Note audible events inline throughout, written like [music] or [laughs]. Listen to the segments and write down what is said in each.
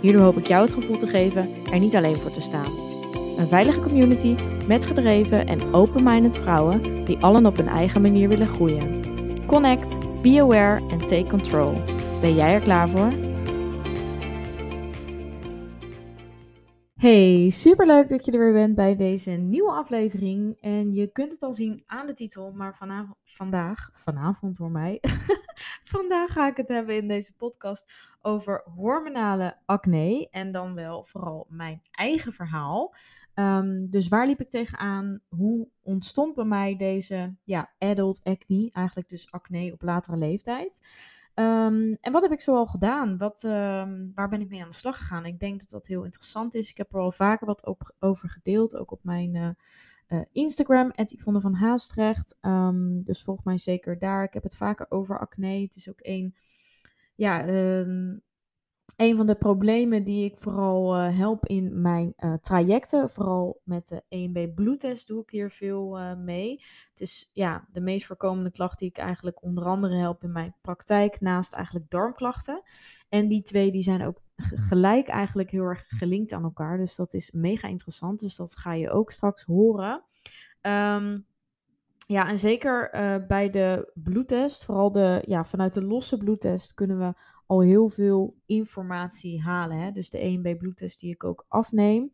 Hierdoor hoop ik jou het gevoel te geven er niet alleen voor te staan. Een veilige community met gedreven en open-minded vrouwen die allen op hun eigen manier willen groeien. Connect, be aware en take control. Ben jij er klaar voor? Hey, superleuk dat je er weer bent bij deze nieuwe aflevering. En je kunt het al zien aan de titel, maar vanavond, vandaag, vanavond voor mij, [laughs] vandaag ga ik het hebben in deze podcast over hormonale acne. En dan wel vooral mijn eigen verhaal. Ehm, dus waar liep ik tegenaan? Hoe ontstond bij mij deze ja, adult acne? Eigenlijk dus acne op latere leeftijd. Um, en wat heb ik zoal gedaan? Wat, um, waar ben ik mee aan de slag gegaan? Ik denk dat dat heel interessant is. Ik heb er al vaker wat op, over gedeeld, ook op mijn uh, uh, Instagram, Yvonne van Haastrecht. Dus volg mij zeker daar. Ik heb het vaker over acne. Het is ook een, ja, een van de problemen die ik vooral uh, help in mijn uh, trajecten, vooral met de EMB bloedtest doe ik hier veel uh, mee. Het is ja, de meest voorkomende klacht die ik eigenlijk onder andere help in mijn praktijk, naast eigenlijk darmklachten. En die twee die zijn ook gelijk eigenlijk heel erg gelinkt aan elkaar. Dus dat is mega interessant. Dus dat ga je ook straks horen. Um, ja, en zeker uh, bij de bloedtest, vooral de, ja, vanuit de losse bloedtest, kunnen we al heel veel informatie halen. Hè? Dus de EMB bloedtest die ik ook afneem.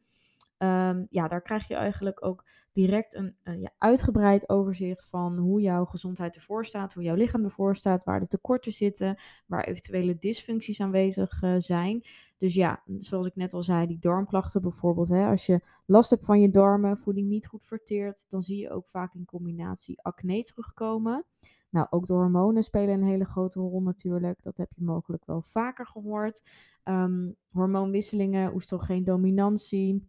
Um, ja, daar krijg je eigenlijk ook direct een, ja, uitgebreid overzicht van hoe jouw gezondheid ervoor staat, hoe jouw lichaam ervoor staat, waar de tekorten zitten, waar eventuele dysfuncties aanwezig uh, zijn. Dus ja, zoals ik net al zei, die darmklachten bijvoorbeeld. Hè, als je last hebt van je darmen, voeding niet goed verteert, dan zie je ook vaak in combinatie acne terugkomen. Nou, ook de hormonen spelen een hele grote rol natuurlijk. Dat heb je mogelijk wel vaker gehoord. Um, hormoonwisselingen, oestrogeendominantie,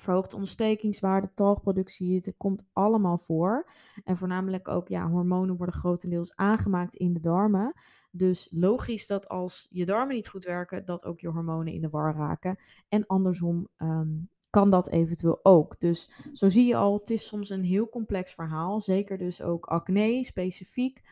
verhoogde ontstekingswaarde, talgproductie, het komt allemaal voor. En voornamelijk ook, ja, hormonen worden grotendeels aangemaakt in de darmen. Dus logisch dat als je darmen niet goed werken, dat ook je hormonen in de war raken. En andersom um, kan dat eventueel ook. Dus zo zie je al, het is soms een heel complex verhaal. Zeker dus ook acne specifiek.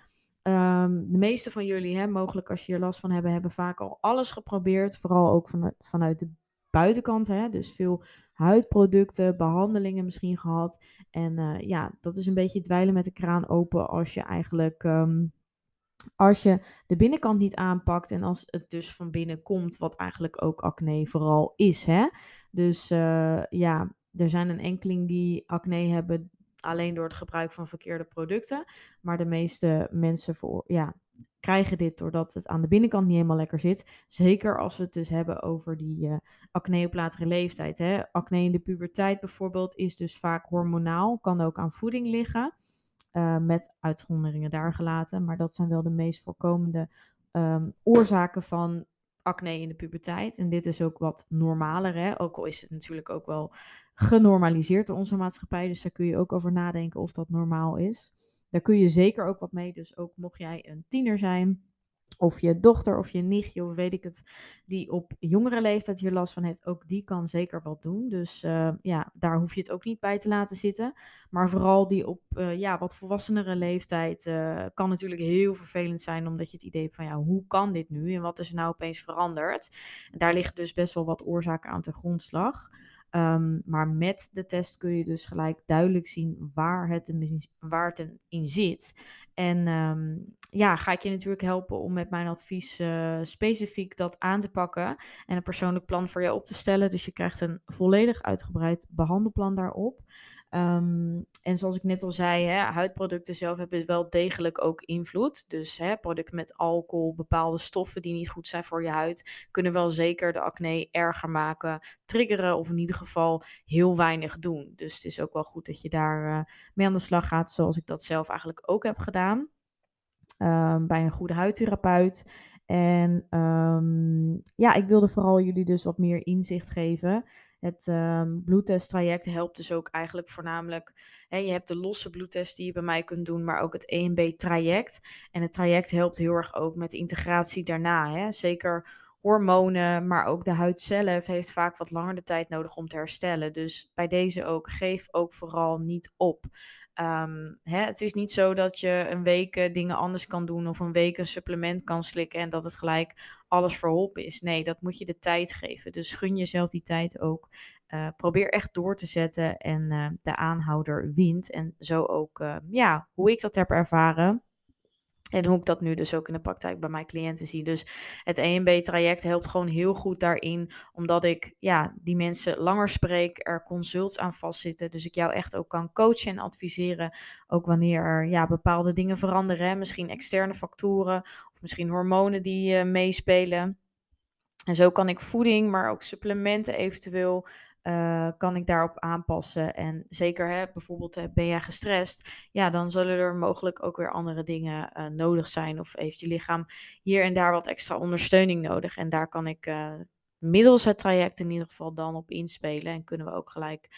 Um, de meeste van jullie, hè, mogelijk als je hier last van hebben, hebben vaak al alles geprobeerd. Vooral ook van, vanuit de buitenkant. Hè? Dus veel huidproducten, behandelingen misschien gehad. En uh, ja, dat is een beetje dweilen met de kraan open als je eigenlijk. Um, als je de binnenkant niet aanpakt en als het dus van binnen komt, wat eigenlijk ook acne vooral is. Hè? Dus uh, ja, er zijn een enkeling die acne hebben alleen door het gebruik van verkeerde producten. Maar de meeste mensen voor, ja, krijgen dit doordat het aan de binnenkant niet helemaal lekker zit. Zeker als we het dus hebben over die uh, acne op latere leeftijd. Hè. Acne in de puberteit bijvoorbeeld is dus vaak hormonaal, kan ook aan voeding liggen. Uh, met uitzonderingen daar gelaten. Maar dat zijn wel de meest voorkomende um, oorzaken van acne in de puberteit. En dit is ook wat normaler. Hè? Ook al is het natuurlijk ook wel genormaliseerd door onze maatschappij. Dus daar kun je ook over nadenken of dat normaal is. Daar kun je zeker ook wat mee. Dus ook mocht jij een tiener zijn, of je dochter of je nichtje, of weet ik het, die op jongere leeftijd hier last van heeft, ook die kan zeker wat doen. Dus uh, ja, daar hoef je het ook niet bij te laten zitten. Maar vooral die op uh, ja, wat volwassenere leeftijd uh, kan natuurlijk heel vervelend zijn, omdat je het idee hebt van ja, hoe kan dit nu en wat is er nou opeens veranderd? En daar liggen dus best wel wat oorzaken aan ten grondslag. Um, maar met de test kun je dus gelijk duidelijk zien waar het, in, waar het in zit. En um, ja, ga ik je natuurlijk helpen om met mijn advies uh, specifiek dat aan te pakken en een persoonlijk plan voor je op te stellen. Dus je krijgt een volledig uitgebreid behandelplan daarop. Um, en zoals ik net al zei, hè, huidproducten zelf hebben wel degelijk ook invloed. Dus hè, producten met alcohol, bepaalde stoffen die niet goed zijn voor je huid, kunnen wel zeker de acne erger maken, triggeren of in ieder geval heel weinig doen. Dus het is ook wel goed dat je daar uh, mee aan de slag gaat, zoals ik dat zelf eigenlijk ook heb gedaan. Um, bij een goede huidtherapeut. En um, ja, ik wilde vooral jullie dus wat meer inzicht geven. Het um, bloedtesttraject helpt dus ook eigenlijk voornamelijk. Hè, je hebt de losse bloedtest die je bij mij kunt doen, maar ook het EMB-traject. En het traject helpt heel erg ook met integratie daarna. Hè. Zeker hormonen, maar ook de huid zelf heeft vaak wat langer de tijd nodig om te herstellen. Dus bij deze ook, geef ook vooral niet op. Ehm, hè, het is niet zo dat je een week eh, dingen anders kan doen of een week een supplement kan slikken en dat het gelijk alles verholpen is. Nee, dat moet je de tijd geven. Dus gun jezelf die tijd ook. Uh, probeer echt door te zetten en uh, de aanhouder wint. En zo ook, ja, hoe ik dat heb ervaren. En hoe ik dat nu dus ook in de praktijk bij mijn cliënten zie. Dus het EMB-traject helpt gewoon heel goed daarin. Omdat ik ja, die mensen langer spreek, er consults aan vastzitten. Dus ik jou echt ook kan coachen en adviseren. Ook wanneer er ja, bepaalde dingen veranderen. Misschien externe factoren of misschien hormonen die uh, meespelen. En zo kan ik voeding, maar ook supplementen eventueel uh, kan ik daarop aanpassen. En zeker, hè, bijvoorbeeld uh, ben jij gestrest, ja, dan zullen er mogelijk ook weer andere dingen uh, nodig zijn. Of heeft je lichaam hier en daar wat extra ondersteuning nodig. En daar kan ik middels het traject in ieder geval dan op inspelen. En kunnen we ook gelijk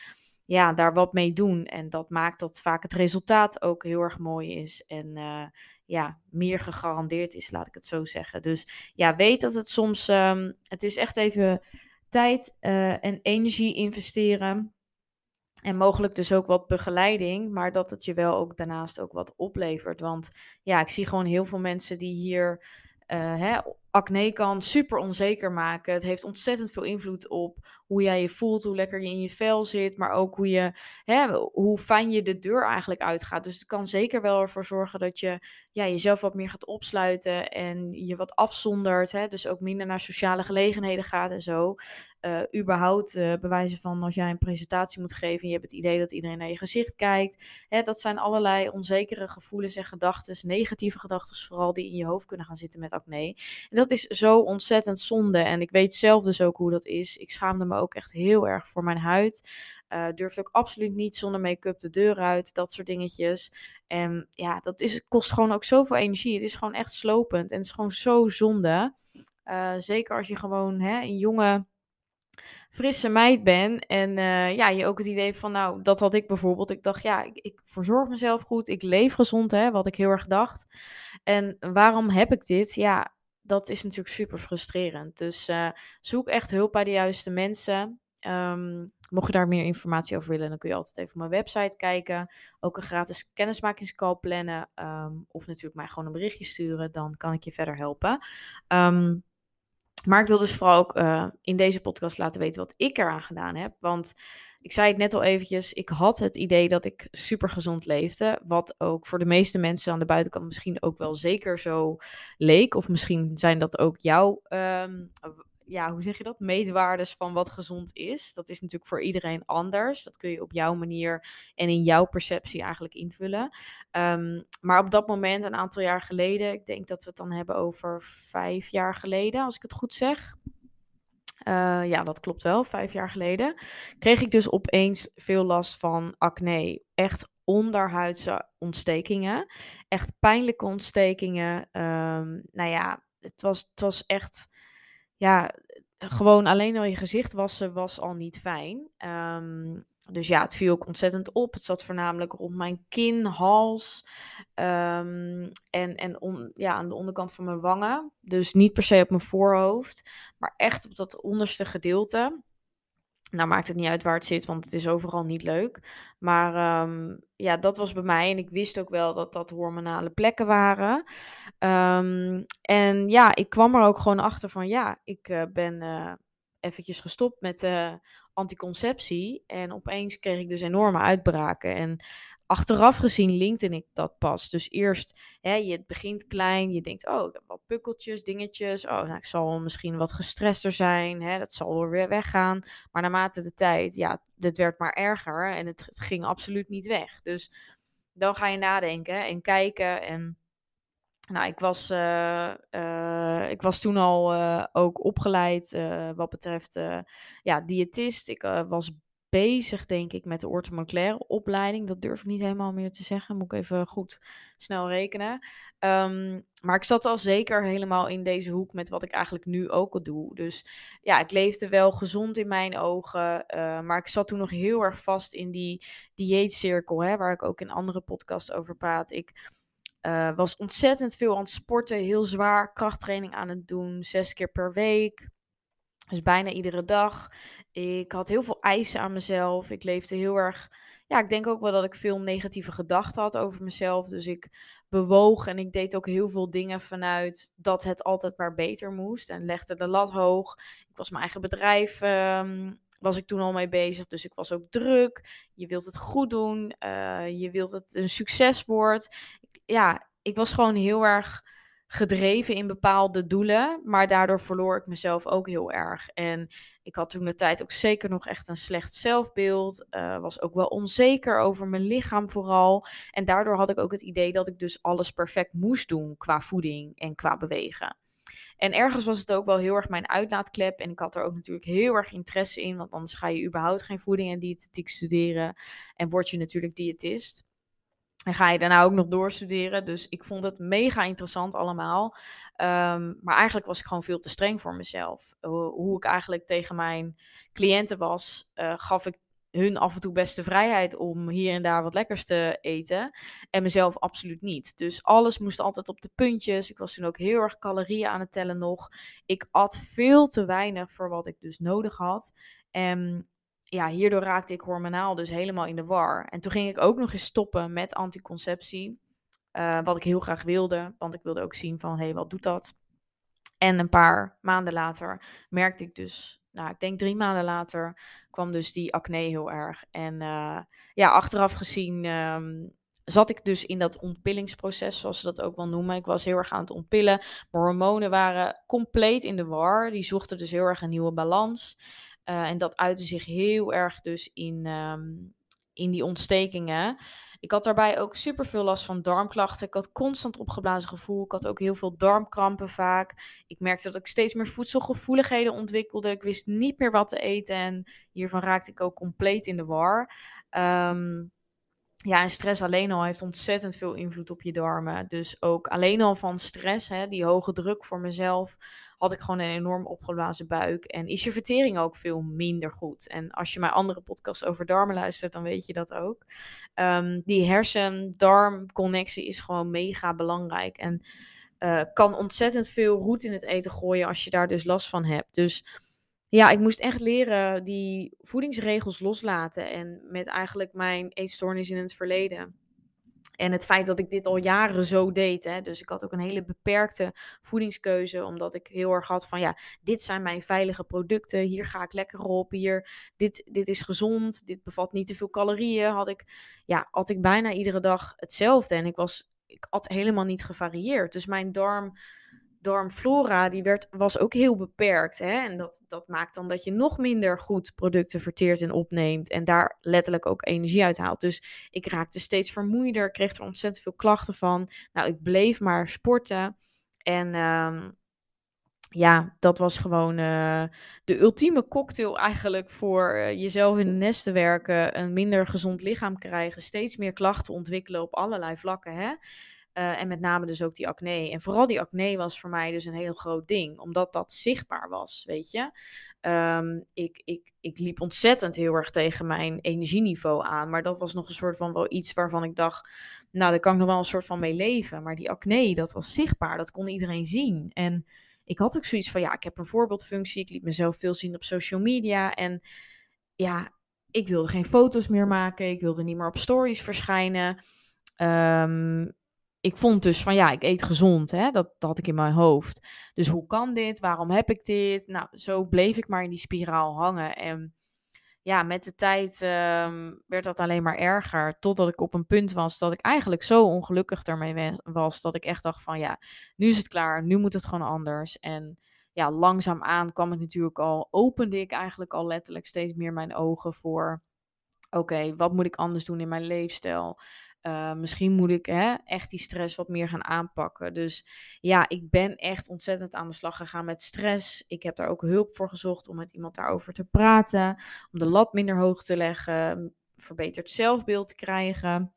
ja, daar wat mee doen. En dat maakt dat vaak het resultaat ook heel erg mooi is. En ja, meer gegarandeerd is, laat ik het zo zeggen. Dus ja, weet dat het soms, um, het is echt even tijd uh, en energie investeren. En mogelijk dus ook wat begeleiding, maar dat het je wel ook daarnaast ook wat oplevert. Want ja, ik zie gewoon heel veel mensen die hier uh, hè, acne kan super onzeker maken. Het heeft ontzettend veel invloed op hoe jij je voelt, hoe lekker je in je vel zit, maar ook hoe, je, hè, hoe fijn je de deur eigenlijk uitgaat. Dus het kan zeker wel ervoor zorgen dat je ja, jezelf wat meer gaat opsluiten en je wat afzondert. Hè, dus ook minder naar sociale gelegenheden gaat en zo. Uh, überhaupt uh, bewijzen van als jij een presentatie moet geven en je hebt het idee dat iedereen naar je gezicht kijkt. Hè, dat zijn allerlei onzekere gevoelens en gedachten, negatieve gedachten vooral, die in je hoofd kunnen gaan zitten met acne. En dat is zo ontzettend zonde. En ik weet zelf dus ook hoe dat is. Ik schaamde me ook echt heel erg voor mijn huid. Uh, durfde ook absoluut niet zonder make-up de deur uit. Dat soort dingetjes. En ja, dat is, kost gewoon ook zoveel energie. Het is gewoon echt slopend. En het is gewoon zo zonde. Uh, zeker als je gewoon hè, een jonge frisse meid ben. En uh, ja, je ook het idee van, nou, dat had ik bijvoorbeeld. Ik dacht, ja, ik, ik, verzorg mezelf goed. Ik leef gezond, hè, wat ik heel erg dacht. En waarom heb ik dit? Ja, dat is natuurlijk super frustrerend. Dus uh, zoek echt hulp bij de juiste mensen. Um, mocht je daar meer informatie over willen, dan kun je altijd even op mijn website kijken. Ook een gratis kennismakingscall plannen. Um, of natuurlijk mij gewoon een berichtje sturen. Dan kan ik je verder helpen. Um, maar ik wil dus vooral ook uh, in deze podcast laten weten wat ik eraan gedaan heb. Want ik zei het net al eventjes, ik had het idee dat ik super gezond leefde. Wat ook voor de meeste mensen aan de buitenkant misschien ook wel zeker zo leek. Of misschien zijn dat ook jouw um, ja, hoe zeg je dat? Meetwaardes van wat gezond is. Dat is natuurlijk voor iedereen anders. Dat kun je op jouw manier en in jouw perceptie eigenlijk invullen. Um, maar op dat moment, een aantal jaar geleden, ik denk dat we het dan hebben over vijf jaar geleden, als ik het goed zeg. Uh, ja, dat klopt wel, vijf jaar geleden. Kreeg ik dus opeens veel last van acne. Echt onderhuidse ontstekingen. Echt pijnlijke ontstekingen. Um, nou ja, het was, het was echt ja, gewoon alleen al je gezicht wassen was al niet fijn. Um, dus ja, het viel ook ontzettend op. Het zat voornamelijk rond mijn kin, hals um, en, en ja, aan de onderkant van mijn wangen. Dus niet per se op mijn voorhoofd, maar echt op dat onderste gedeelte. Nou maakt het niet uit waar het zit, want het is overal niet leuk. Maar um, ja, dat was bij mij. En ik wist ook wel dat dat hormonale plekken waren. Um, en ja, ik kwam er ook gewoon achter van ja, ik uh, ben uh, eventjes gestopt met uh, anticonceptie. En opeens kreeg ik dus enorme uitbraken. En achteraf gezien linkte ik dat pas. Dus eerst, hè, je begint klein, je denkt, oh, ik heb wat pukkeltjes, dingetjes. Oh, nou, ik zal misschien wat gestresster zijn, hè, dat zal weer weggaan. Maar naarmate de tijd, ja, dit werd maar erger en het, ging absoluut niet weg. Dus dan ga je nadenken en kijken en... Nou, ik was, uh, uh, ik was toen al uh, ook opgeleid wat betreft ja, diëtist. Ik was bezig, denk ik, met de orthomoleculaire opleiding. Dat durf ik niet helemaal meer te zeggen. Moet ik even goed snel rekenen. Ehm, maar ik zat al zeker helemaal in deze hoek met wat ik eigenlijk nu ook al doe. Dus ja, ik leefde wel gezond in mijn ogen. Eh, maar ik zat toen nog heel erg vast in die dieetcirkel, hè, waar ik ook in andere podcasts over praat. Ik uh, was ontzettend veel aan het sporten, heel zwaar krachttraining aan het doen, zes keer per week. Dus bijna iedere dag. Ik had heel veel eisen aan mezelf. Ik leefde heel erg. Ja, ik denk ook wel dat ik veel negatieve gedachten had over mezelf. Dus ik bewoog en ik deed ook heel veel dingen vanuit dat het altijd maar beter moest. En legde de lat hoog. Ik was mijn eigen bedrijf. Um, was ik toen al mee bezig. Dus ik was ook druk. Je wilt het goed doen. Uh, je wilt het een succes wordt. Ja, ik was gewoon heel erg gedreven in bepaalde doelen. Maar daardoor verloor ik mezelf ook heel erg. En ik had toen de tijd ook zeker nog echt een slecht zelfbeeld. Uh, was ook wel onzeker over mijn lichaam vooral. En daardoor had ik ook het idee dat ik dus alles perfect moest doen qua voeding en qua bewegen. En ergens was het ook wel heel erg mijn uitlaatklep. En ik had er ook natuurlijk heel erg interesse in. Want anders ga je überhaupt geen voeding en diëtetiek studeren. En word je natuurlijk diëtist. En ga je daarna ook nog doorstuderen. Dus ik vond het mega interessant allemaal. Ehm, maar eigenlijk was ik gewoon veel te streng voor mezelf. Hoe, ik eigenlijk tegen mijn cliënten was, uh, gaf ik hun af en toe best de vrijheid om hier en daar wat lekkers te eten. En mezelf absoluut niet. Dus alles moest altijd op de puntjes. Ik was toen ook heel erg calorieën aan het tellen nog. Ik at veel te weinig voor wat ik dus nodig had. En ja, hierdoor raakte ik hormonaal dus helemaal in de war. En toen ging ik ook nog eens stoppen met anticonceptie. Uh, wat ik heel graag wilde, want ik wilde ook zien van, hé, hey, wat doet dat? En een paar maanden later merkte ik dus, nou, ik denk drie maanden later, kwam dus die acne heel erg. En uh, ja, achteraf gezien um, zat ik dus in dat ontpillingsproces, zoals ze dat ook wel noemen. Ik was heel erg aan het ontpillen. Mijn hormonen waren compleet in de war. Die zochten dus heel erg een nieuwe balans. Uh, en dat uitte zich heel erg dus in, um, in die ontstekingen. Ik had daarbij ook super veel last van darmklachten. Ik had constant opgeblazen gevoel. Ik had ook heel veel darmkrampen vaak. Ik merkte dat ik steeds meer voedselgevoeligheden ontwikkelde. Ik wist niet meer wat te eten. En hiervan raakte ik ook compleet in de war. Um, ja, en stress alleen al heeft ontzettend veel invloed op je darmen. Dus ook alleen al van stress, hè, die hoge druk voor mezelf, had ik gewoon een enorm opgeblazen buik. En is je vertering ook veel minder goed. En als je mijn andere podcast over darmen luistert, dan weet je dat ook. Um, die hersen-darm-connectie is gewoon mega belangrijk. En uh, kan ontzettend veel roet in het eten gooien als je daar dus last van hebt. Dus ja, ik moest echt leren die voedingsregels loslaten. En met eigenlijk mijn eetstoornis in het verleden. En het feit dat ik dit al jaren zo deed. Hè, dus ik had ook een hele beperkte voedingskeuze. Omdat ik heel erg had van ja, dit zijn mijn veilige producten. Hier ga ik lekker op. Hier, dit, dit is gezond. Dit bevat niet te veel calorieën. Had ik, ja, had ik bijna iedere dag hetzelfde. En ik was, ik had helemaal niet gevarieerd. Dus mijn darm darmflora die werd, was ook heel beperkt. Hè? En dat, dat maakt dan dat je nog minder goed producten verteert en opneemt. En daar letterlijk ook energie uit haalt. Dus ik raakte steeds vermoeider, kreeg er ontzettend veel klachten van. Nou, ik bleef maar sporten. En um, ja, dat was gewoon uh, de ultieme cocktail eigenlijk voor uh, jezelf in de nest te werken. Een minder gezond lichaam krijgen. Steeds meer klachten ontwikkelen op allerlei vlakken. Hè? Uh, en met name dus ook die acne. En vooral die acne was voor mij dus een heel groot ding, omdat dat zichtbaar was, weet je. Um, ik, ik, ik liep ontzettend heel erg tegen mijn energieniveau aan, maar dat was nog een soort van wel iets waarvan ik dacht, nou, daar kan ik nog wel een soort van mee leven. Maar die acne, dat was zichtbaar, dat kon iedereen zien. En ik had ook zoiets van, ja, ik heb een voorbeeldfunctie, ik liet mezelf veel zien op social media en ja, ik wilde geen foto's meer maken, ik wilde niet meer op stories verschijnen. Um, ik vond dus van ja, ik eet gezond. Hè? Dat, dat had ik in mijn hoofd. Dus hoe kan dit? Waarom heb ik dit? Nou, zo bleef ik maar in die spiraal hangen. En ja, met de tijd um, werd dat alleen maar erger. Totdat ik op een punt was dat ik eigenlijk zo ongelukkig ermee was. Dat ik echt dacht van ja, nu is het klaar. Nu moet het gewoon anders. En ja, langzaamaan kwam het natuurlijk al, opende ik eigenlijk al letterlijk steeds meer mijn ogen voor. Oké, wat moet ik anders doen in mijn leefstijl? Uh, misschien moet ik hè, echt die stress wat meer gaan aanpakken. Dus ja, ik ben echt ontzettend aan de slag gegaan met stress. Ik heb daar ook hulp voor gezocht om met iemand daarover te praten. Om de lat minder hoog te leggen. Verbeterd zelfbeeld te krijgen.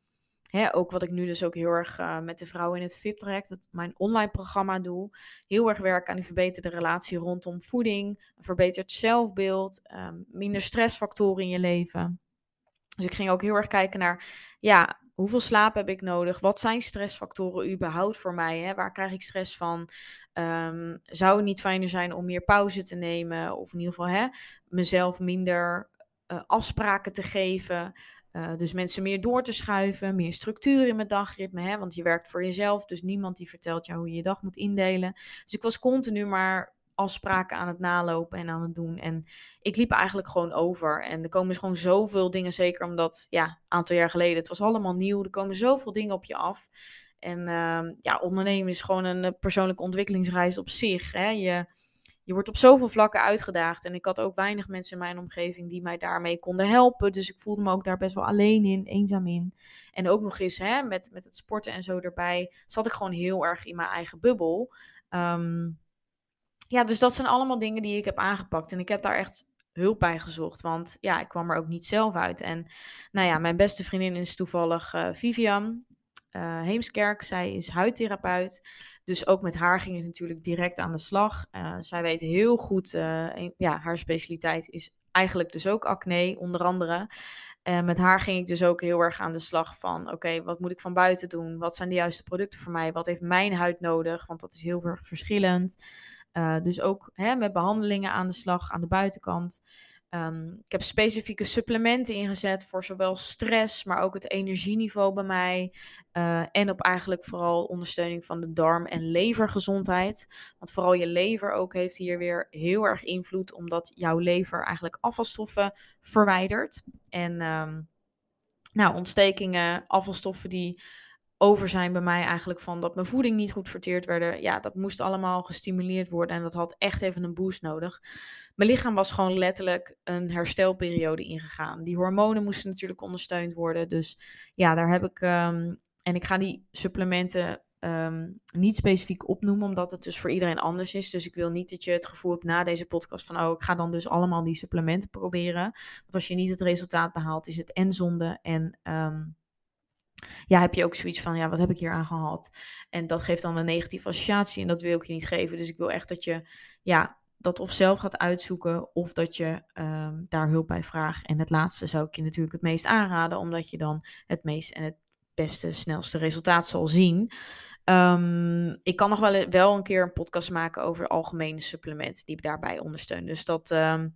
Hè, ook wat ik nu dus ook heel erg uh, met de vrouwen in het VIP-traject, mijn online programma doe. Heel erg werk aan die verbeterde relatie rondom voeding, een verbeterd zelfbeeld, um, minder stressfactoren in je leven. Dus ik ging ook heel erg kijken naar, ja, hoeveel slaap heb ik nodig? Wat zijn stressfactoren überhaupt voor mij? Hè? Waar krijg ik stress van? Um, zou het niet fijner zijn om meer pauze te nemen? Of in ieder geval hè, mezelf minder uh, afspraken te geven? Uh, dus mensen meer door te schuiven, meer structuur in mijn dagritme. Hè? Want je werkt voor jezelf, dus niemand die vertelt jou hoe je je dag moet indelen. Dus ik was continu maar afspraken aan het nalopen en aan het doen. En ik liep eigenlijk gewoon over. En er komen dus gewoon zoveel dingen, zeker omdat, ja, aantal jaar geleden, het was allemaal nieuw. Er komen zoveel dingen op je af. En uh, ja, ondernemen is gewoon een persoonlijke ontwikkelingsreis op zich. Hè? Je je wordt op zoveel vlakken uitgedaagd. En ik had ook weinig mensen in mijn omgeving die mij daarmee konden helpen. Dus ik voelde me ook daar best wel alleen in, eenzaam in. En ook nog eens hè, met, met het sporten en zo erbij, zat ik gewoon heel erg in mijn eigen bubbel. Um, ja, dus dat zijn allemaal dingen die ik heb aangepakt. En ik heb daar echt hulp bij gezocht. Want ja, ik kwam er ook niet zelf uit. En nou ja, mijn beste vriendin is toevallig uh, Vivian uh, Heemskerk. Zij is huidtherapeut. Dus ook met haar ging het natuurlijk direct aan de slag. Uh, zij weet heel goed, ja, haar specialiteit is eigenlijk dus ook acne, onder andere. En met haar ging ik dus ook heel erg aan de slag van, oké, wat moet ik van buiten doen? Wat zijn de juiste producten voor mij? Wat heeft mijn huid nodig? Want dat is heel erg verschillend. Uh, dus ook hè, met behandelingen aan de slag aan de buitenkant. Um, ik heb specifieke supplementen ingezet voor zowel stress, maar ook het energieniveau bij mij. Uh, en op eigenlijk vooral ondersteuning van de darm- en levergezondheid. Want vooral je lever ook heeft hier weer heel erg invloed, omdat jouw lever eigenlijk afvalstoffen verwijdert. En um, nou, ontstekingen, afvalstoffen die over zijn bij mij eigenlijk van dat mijn voeding niet goed verteerd werd. Ja, dat moest allemaal gestimuleerd worden en dat had echt even een boost nodig. Mijn lichaam was gewoon letterlijk een herstelperiode ingegaan. Die hormonen moesten natuurlijk ondersteund worden. Dus ja, daar heb ik. Um, en ik ga die supplementen um, niet specifiek opnoemen, omdat het dus voor iedereen anders is. Dus ik wil niet dat je het gevoel hebt na deze podcast van, oh, ik ga dan dus allemaal die supplementen proberen. Want als je niet het resultaat behaalt, is het en zonde en um, ja, heb je ook zoiets van, ja, wat heb ik hier aan gehad? En dat geeft dan een negatieve associatie en dat wil ik je niet geven. Dus ik wil echt dat je, ja, dat of zelf gaat uitzoeken of dat je um, daar hulp bij vraagt. En het laatste zou ik je natuurlijk het meest aanraden, omdat je dan het meest en het beste, snelste resultaat zal zien. Um, ik kan nog wel, wel een keer een podcast maken over algemene supplementen die daarbij ondersteunen. Dus dat, um,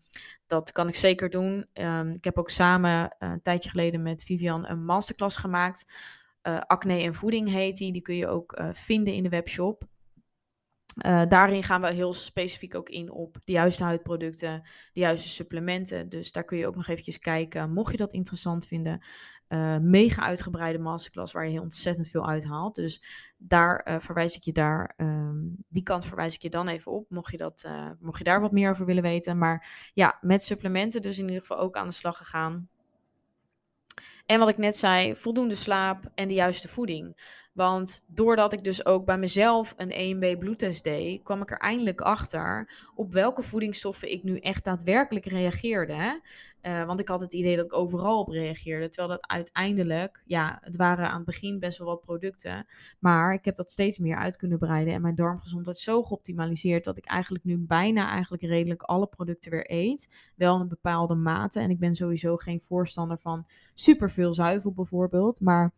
dat kan ik zeker doen. Um, ik heb ook samen uh, een tijdje geleden met Vivian een masterclass gemaakt. Uh, acne en voeding heet die. Die kun je ook uh, vinden in de webshop. Uh, daarin gaan we heel specifiek ook in op de juiste huidproducten, de juiste supplementen. Dus daar kun je ook nog eventjes kijken, mocht je dat interessant vinden. Uh, mega uitgebreide masterclass waar je heel ontzettend veel uithaalt. Dus daar uh, verwijs ik je daar, um, die kant verwijs ik je dan even op, mocht je, dat, mocht je daar wat meer over willen weten. Maar ja, met supplementen dus in ieder geval ook aan de slag gegaan. En wat ik net zei, voldoende slaap en de juiste voeding. Want doordat ik dus ook bij mezelf een 1B bloedtest deed, kwam ik er eindelijk achter op welke voedingsstoffen ik nu echt daadwerkelijk reageerde. Uh, want ik had het idee dat ik overal op reageerde. Terwijl dat uiteindelijk, ja, het waren aan het begin best wel wat producten. Maar ik heb dat steeds meer uit kunnen breiden. En mijn darmgezondheid zo geoptimaliseerd dat ik eigenlijk nu bijna eigenlijk redelijk alle producten weer eet. Wel in een bepaalde mate. En ik ben sowieso geen voorstander van superveel zuivel bijvoorbeeld. Maar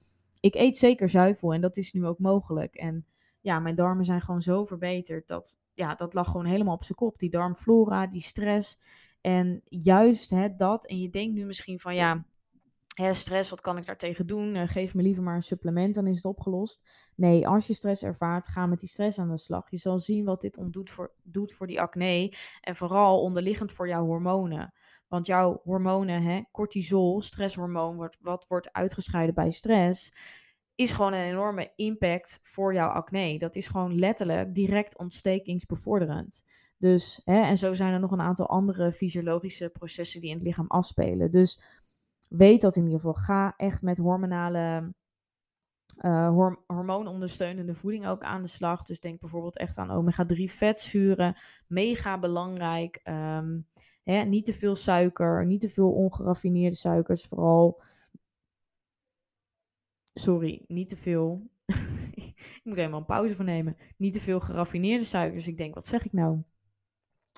ik eet zeker zuivel en dat is nu ook mogelijk. En ja, mijn darmen zijn gewoon zo verbeterd dat, ja, dat lag gewoon helemaal op zijn kop. Die darmflora, die stress. En juist hè, dat. En je denkt nu misschien van ja, hè, stress, wat kan ik daartegen doen? Uh, geef me liever maar een supplement, dan is het opgelost. Nee, als je stress ervaart, ga met die stress aan de slag. Je zal zien wat dit doet voor, doet voor die acne. En vooral onderliggend voor jouw hormonen. Want jouw hormonen, hè, cortisol, stresshormoon, wat, wat wordt uitgescheiden bij stress, is gewoon een enorme impact voor jouw acne. Dat is gewoon letterlijk direct ontstekingsbevorderend. Dus, hè, en zo zijn er nog een aantal andere fysiologische processen die in het lichaam afspelen. Dus weet dat in ieder geval. Ga echt met hormonale uh, hormoonondersteunende voeding ook aan de slag. Dus denk bijvoorbeeld echt aan omega-3 vetzuren. Mega belangrijk. Ehm, hè, niet te veel suiker, niet te veel ongeraffineerde suikers. Vooral. Sorry, niet te veel. [laughs] ik moet helemaal een pauze van nemen. Niet te veel geraffineerde suikers. Ik denk, wat zeg ik nou?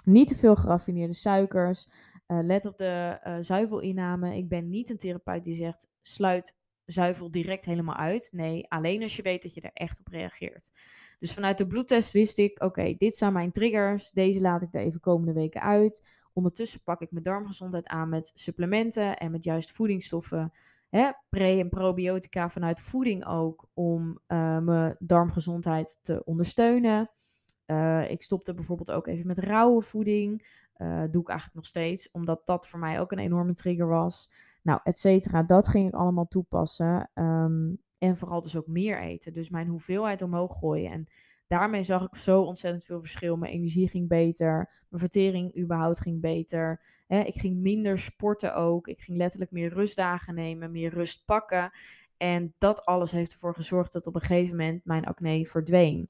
Niet te veel geraffineerde suikers. Uh, let op de uh, zuivelinname. Ik ben niet een therapeut die zegt: sluit zuivel direct helemaal uit. Nee, alleen als je weet dat je er echt op reageert. Dus vanuit de bloedtest wist ik: oké, dit zijn mijn triggers. Deze laat ik er even komende weken uit. Ondertussen pak ik mijn darmgezondheid aan met supplementen en met juist voedingsstoffen. Hè, pre- en probiotica vanuit voeding ook om uh, mijn darmgezondheid te ondersteunen. Ik stopte bijvoorbeeld ook even met rauwe voeding. Uh, doe ik eigenlijk nog steeds, omdat dat voor mij ook een enorme trigger was. Nou, et cetera. Dat ging ik allemaal toepassen. Um, en vooral dus ook meer eten. Dus mijn hoeveelheid omhoog gooien. En daarmee zag ik zo ontzettend veel verschil. Mijn energie ging beter. Mijn vertering überhaupt ging beter. ik ging minder sporten ook. Ik ging letterlijk meer rustdagen nemen, meer rust pakken. En dat alles heeft ervoor gezorgd dat op een gegeven moment mijn acne verdween.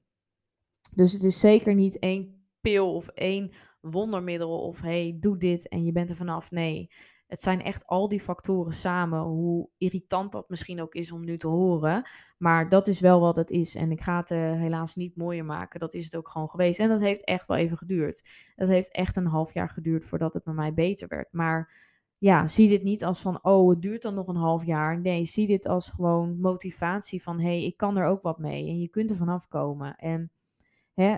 Dus het is zeker niet één of één wondermiddel of hey, doe dit en je bent er vanaf. Nee, het zijn echt al die factoren samen, hoe irritant dat misschien ook is om nu te horen. Maar dat is wel wat het is. En ik ga het uh, helaas niet mooier maken. Dat is het ook gewoon geweest. En dat heeft echt wel even geduurd. Dat heeft echt een half jaar geduurd voordat het bij mij beter werd. Maar ja, zie dit niet als van, oh, het duurt dan nog een half jaar. Nee, zie dit als gewoon motivatie van, hé, hey, ik kan er ook wat mee. En je kunt er vanaf komen. En hè,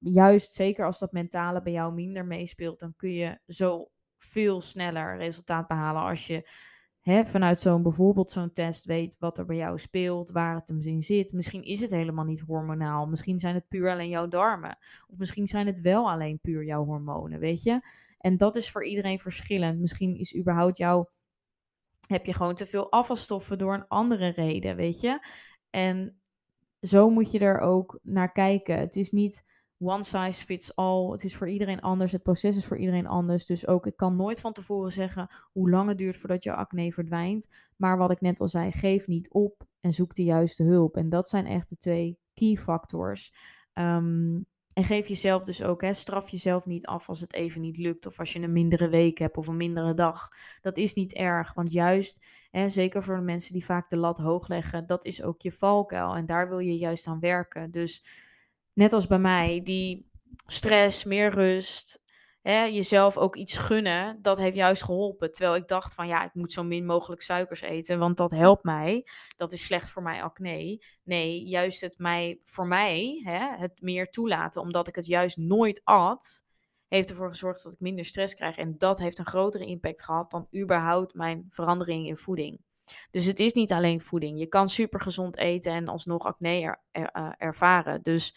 juist zeker als dat mentale bij jou minder meespeelt, dan kun je zo veel sneller resultaat behalen als je hè, vanuit zo'n bijvoorbeeld zo'n test weet wat er bij jou speelt, waar het hem in zit. Misschien is het helemaal niet hormonaal. Misschien zijn het puur alleen jouw darmen. Of misschien zijn het wel alleen puur jouw hormonen, weet je? En dat is voor iedereen verschillend. Misschien is überhaupt jouw heb je gewoon te veel afvalstoffen door een andere reden, weet je? En zo moet je er ook naar kijken. Het is niet one size fits all. Het is voor iedereen anders. Het proces is voor iedereen anders. Dus ook, ik kan nooit van tevoren zeggen hoe lang het duurt voordat je acne verdwijnt. Maar wat ik net al zei, geef niet op en zoek de juiste hulp. En dat zijn echt de twee key factors. Um, en geef jezelf dus ook, hè, straf jezelf niet af als het even niet lukt. Of als je een mindere week hebt of een mindere dag. Dat is niet erg. Want juist, hè, zeker voor de mensen die vaak de lat hoog leggen, dat is ook je valkuil. En daar wil je juist aan werken. Dus net als bij mij, die stress, meer rust, hè, jezelf ook iets gunnen, dat heeft juist geholpen. Terwijl ik dacht van ja, ik moet zo min mogelijk suikers eten, want dat helpt mij. Dat is slecht voor mijn acne. Nee, juist het mij, voor mij, hè, het meer toelaten, omdat ik het juist nooit at, heeft ervoor gezorgd dat ik minder stress krijg. En dat heeft een grotere impact gehad dan überhaupt mijn verandering in voeding. Dus het is niet alleen voeding. Je kan super gezond eten en alsnog acne uh, ervaren. Dus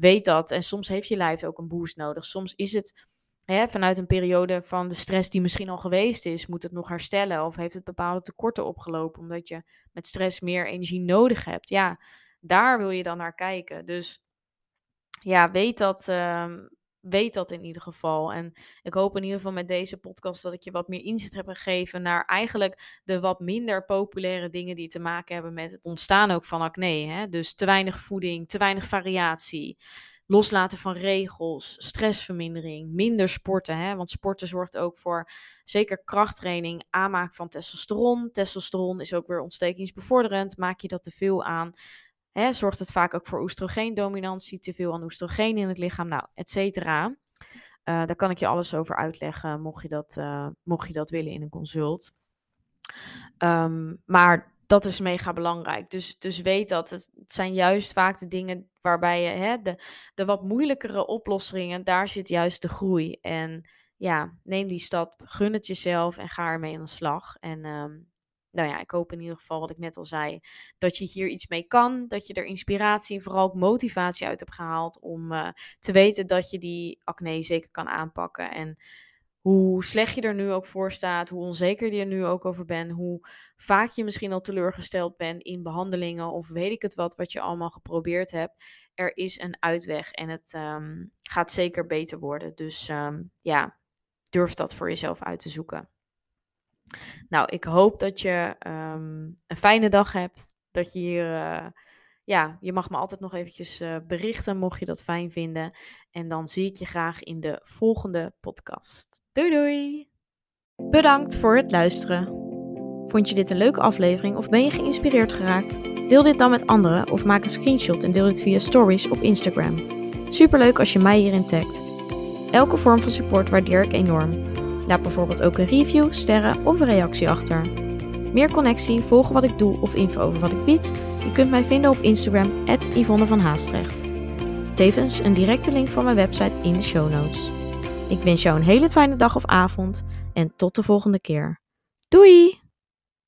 weet dat. En soms heeft je lijf ook een boost nodig. Soms is het hè, vanuit een periode van de stress die misschien al geweest is, moet het nog herstellen. Of heeft het bepaalde tekorten opgelopen omdat je met stress meer energie nodig hebt. Ja, daar wil je dan naar kijken. Dus ja, weet dat. Uh, weet dat in ieder geval. En ik hoop in ieder geval met deze podcast dat ik je wat meer inzicht heb gegeven naar eigenlijk de wat minder populaire dingen die te maken hebben met het ontstaan ook van acne. Hè? Dus te weinig voeding, te weinig variatie. Loslaten van regels, stressvermindering, minder sporten. Hè? Want sporten zorgt ook voor zeker krachttraining, aanmaak van testosteron. Testosteron is ook weer ontstekingsbevorderend. Maak je dat te veel aan, Hè, zorgt het vaak ook voor oestrogeendominantie, te veel aan oestrogeen in het lichaam, nou, et cetera. Uh, daar kan ik je alles over uitleggen, mocht je dat, uh, mocht je dat willen in een consult. Um, maar dat is mega belangrijk. Dus, dus weet dat. Het zijn juist vaak de dingen waarbij je hè, de, de wat moeilijkere oplossingen, daar zit juist de groei. En ja, neem die stap, gun het jezelf en ga ermee aan de slag. En um, nou ja, ik hoop in ieder geval, wat ik net al zei, dat je hier iets mee kan. Dat je er inspiratie en vooral ook motivatie uit hebt gehaald om uh, te weten dat je die acne zeker kan aanpakken. En hoe slecht je er nu ook voor staat, hoe onzeker je er nu ook over bent, hoe vaak je misschien al teleurgesteld bent in behandelingen of weet ik het wat, wat je allemaal geprobeerd hebt. Er is een uitweg en het um, gaat zeker beter worden. Dus um, ja, durf dat voor jezelf uit te zoeken. Nou, ik hoop dat je um, een fijne dag hebt. dat je hier, eh, ja, je mag me altijd nog eventjes uh, berichten mocht je dat fijn vinden. En dan zie ik je graag in de volgende podcast. Doei doei! Bedankt voor het luisteren. Vond je dit een leuke aflevering of ben je geïnspireerd geraakt? Deel dit dan met anderen of maak een screenshot en deel dit via stories op Instagram. Superleuk als je mij hierin tagt. Elke vorm van support waardeer ik enorm. Laat bijvoorbeeld ook een review, sterren of een reactie achter. Meer connectie, volgen wat ik doe of info over wat ik bied? Je kunt mij vinden op Instagram, Yvonne van Haastrecht. Tevens een directe link voor mijn website in de show notes. Ik wens jou een hele fijne dag of avond en tot de volgende keer. Doei!